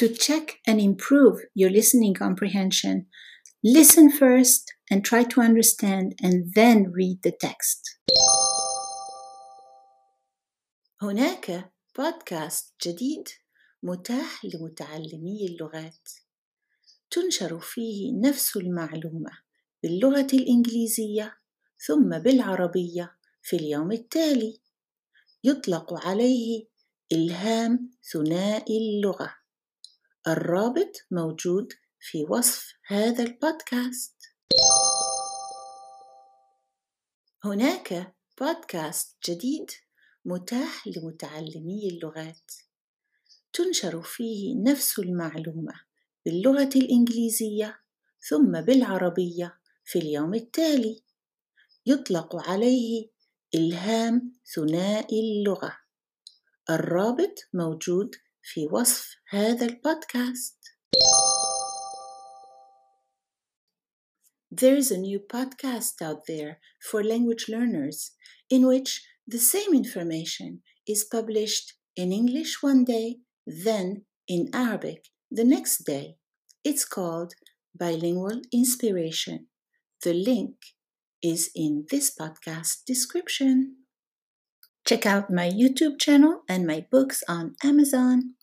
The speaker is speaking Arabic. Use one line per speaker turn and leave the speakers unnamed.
To check and improve your listening comprehension, listen first and try to understand and then read the text. هناك بودكاست جديد متاح لمتعلمي اللغات. تنشر فيه نفس المعلومة باللغة الإنجليزية ثم بالعربية في اليوم التالي. يطلق عليه إلهام ثنائي اللغة. الرابط موجود في وصف هذا البودكاست. هناك بودكاست جديد متاح لمتعلمي اللغات. تنشر فيه نفس المعلومة باللغة الإنجليزية ثم بالعربية في اليوم التالي. يطلق عليه إلهام ثنائي اللغة. الرابط موجود في وصف هذا البودكاست There is a new podcast out there for language learners in which the same information is published in English one day, then in Arabic the next day. It's called Bilingual Inspiration. The link is in this podcast description. Check out my YouTube channel and my books on Amazon.